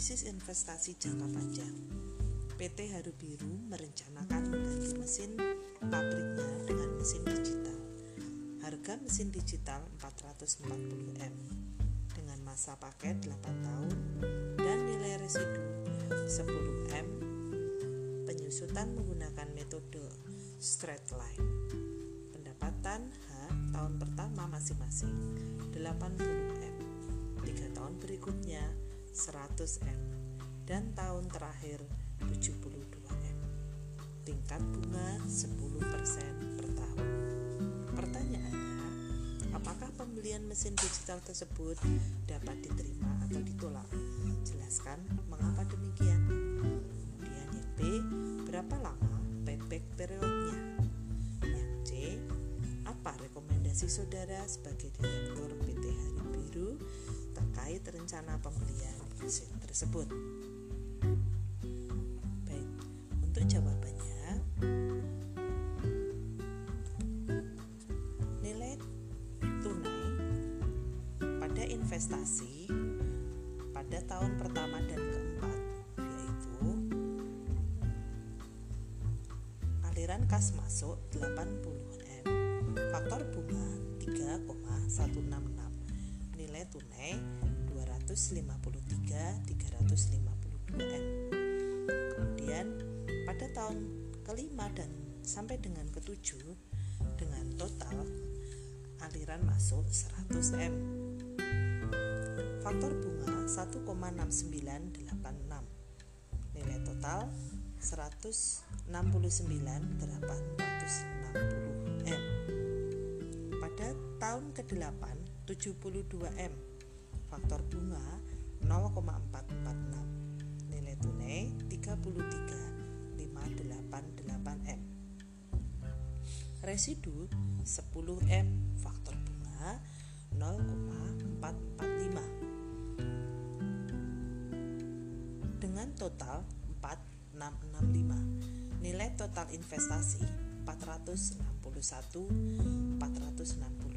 analisis investasi jangka panjang. PT Haru Biru merencanakan mengganti mesin pabriknya dengan mesin digital. Harga mesin digital 440M dengan masa pakai 8 tahun dan nilai residu 10M. Penyusutan menggunakan metode straight line. Pendapatan H tahun pertama masing-masing 80M. Tiga tahun berikutnya 100M dan tahun terakhir 72M. Tingkat bunga 10% per tahun. Pertanyaannya, apakah pembelian mesin digital tersebut dapat diterima atau ditolak? Jelaskan mengapa demikian. Kemudian yang B, berapa lama payback periodnya? Yang C, apa rekomendasi saudara sebagai direktur PT Hari Biru terkait rencana pembelian mesin tersebut? Baik, untuk jawabannya nilai tunai pada investasi pada tahun pertama dan keempat yaitu aliran kas masuk 80M faktor bunga 3,166 nilai tunai 253 352M kemudian pada tahun kelima dan sampai dengan ketujuh dengan total aliran masuk 100M faktor bunga 1,6986 nilai total 169.860M pada tahun ke-8 72M faktor bunga 0,446 nilai tunai 33.588M residu 10M faktor bunga 0,445 dengan total 4665 nilai total investasi 461 465M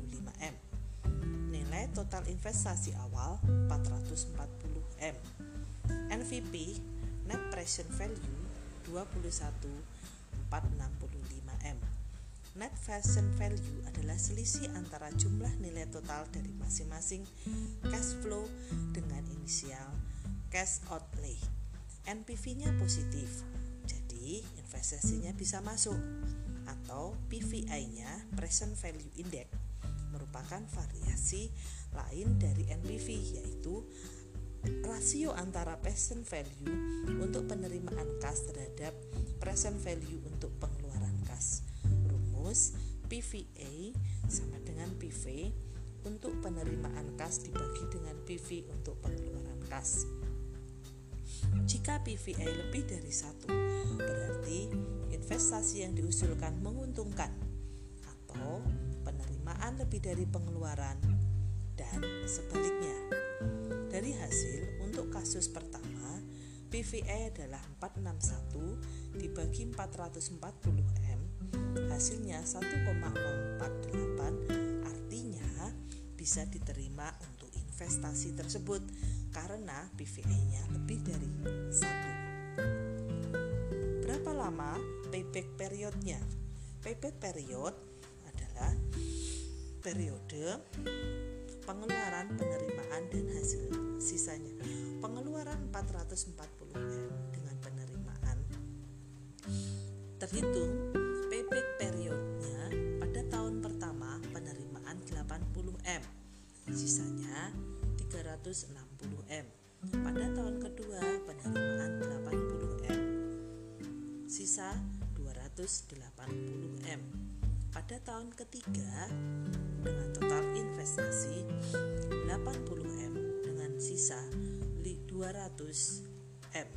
nilai total investasi awal 440M NVP net present value 21.465M Net present value adalah selisih antara jumlah nilai total dari masing-masing cash flow dengan inisial cash outlay. NPV-nya positif, jadi investasinya bisa masuk. Atau PVI-nya present value index merupakan variasi lain dari NPV yaitu rasio antara present value untuk penerimaan kas terhadap present value untuk pengeluaran kas rumus PVA sama dengan PV untuk penerimaan kas dibagi dengan PV untuk pengeluaran kas. Jika PVA lebih dari satu, berarti investasi yang diusulkan menguntungkan lebih dari pengeluaran dan sebaliknya. Dari hasil untuk kasus pertama, PVA adalah 461 dibagi 440M hasilnya 1,048 artinya bisa diterima untuk investasi tersebut karena PVA-nya lebih dari satu. Berapa lama payback periodnya? Payback period adalah periode pengeluaran, penerimaan dan hasil sisanya. Pengeluaran 440M dengan penerimaan. Terhitung payback periodnya pada tahun pertama penerimaan 80M sisanya 360M pada tahun kedua penerimaan 80M sisa 280M pada tahun ketiga dengan total investasi 80M dengan sisa 200M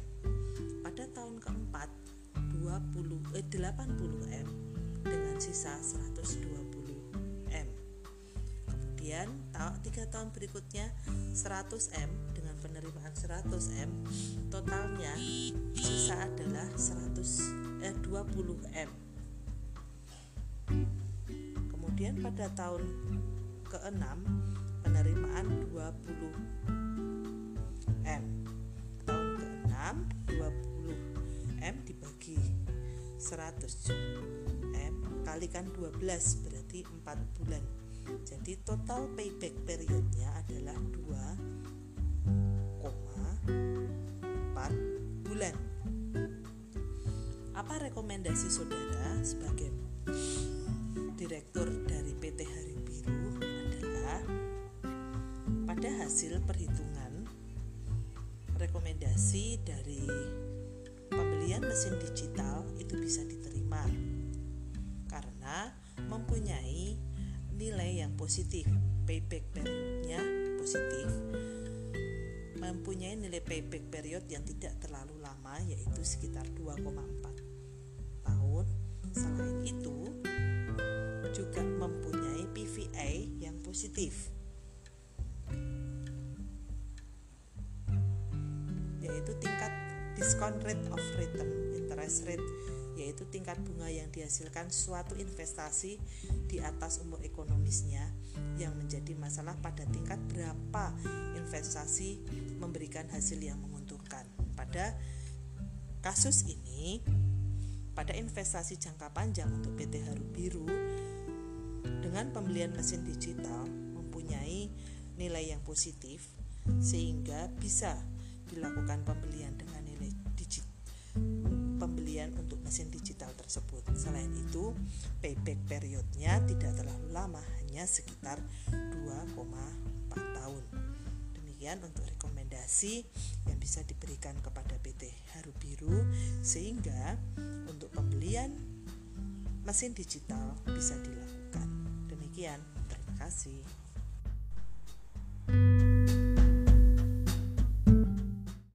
pada tahun keempat 20 eh, 80M dengan sisa 120M. Kemudian tiga tahun berikutnya 100M dengan penerimaan 100M totalnya sisa adalah 100 eh 20M. Kemudian pada tahun ke-6 penerimaan 20 M. Tahun ke-6 20 M dibagi 100 M kalikan 12 berarti 4 bulan. Jadi total payback periodnya adalah pada hasil perhitungan rekomendasi dari pembelian mesin digital itu bisa diterima karena mempunyai nilai yang positif payback periodnya positif. Mempunyai nilai payback period yang tidak terlalu lama yaitu sekitar 2,4 tahun. Selain itu juga mempunyai PVA yang positif discount rate of return interest rate yaitu tingkat bunga yang dihasilkan suatu investasi di atas umur ekonomisnya yang menjadi masalah pada tingkat berapa investasi memberikan hasil yang menguntungkan. Pada kasus ini, pada investasi jangka panjang untuk PT Haru Biru dengan pembelian mesin digital mempunyai nilai yang positif sehingga bisa dilakukan pembelian dengan pembelian untuk mesin digital tersebut. Selain itu, payback periodnya tidak terlalu lama, hanya sekitar 2,4 tahun. Demikian untuk rekomendasi yang bisa diberikan kepada PT Haru Biru sehingga untuk pembelian mesin digital bisa dilakukan. Demikian, terima kasih.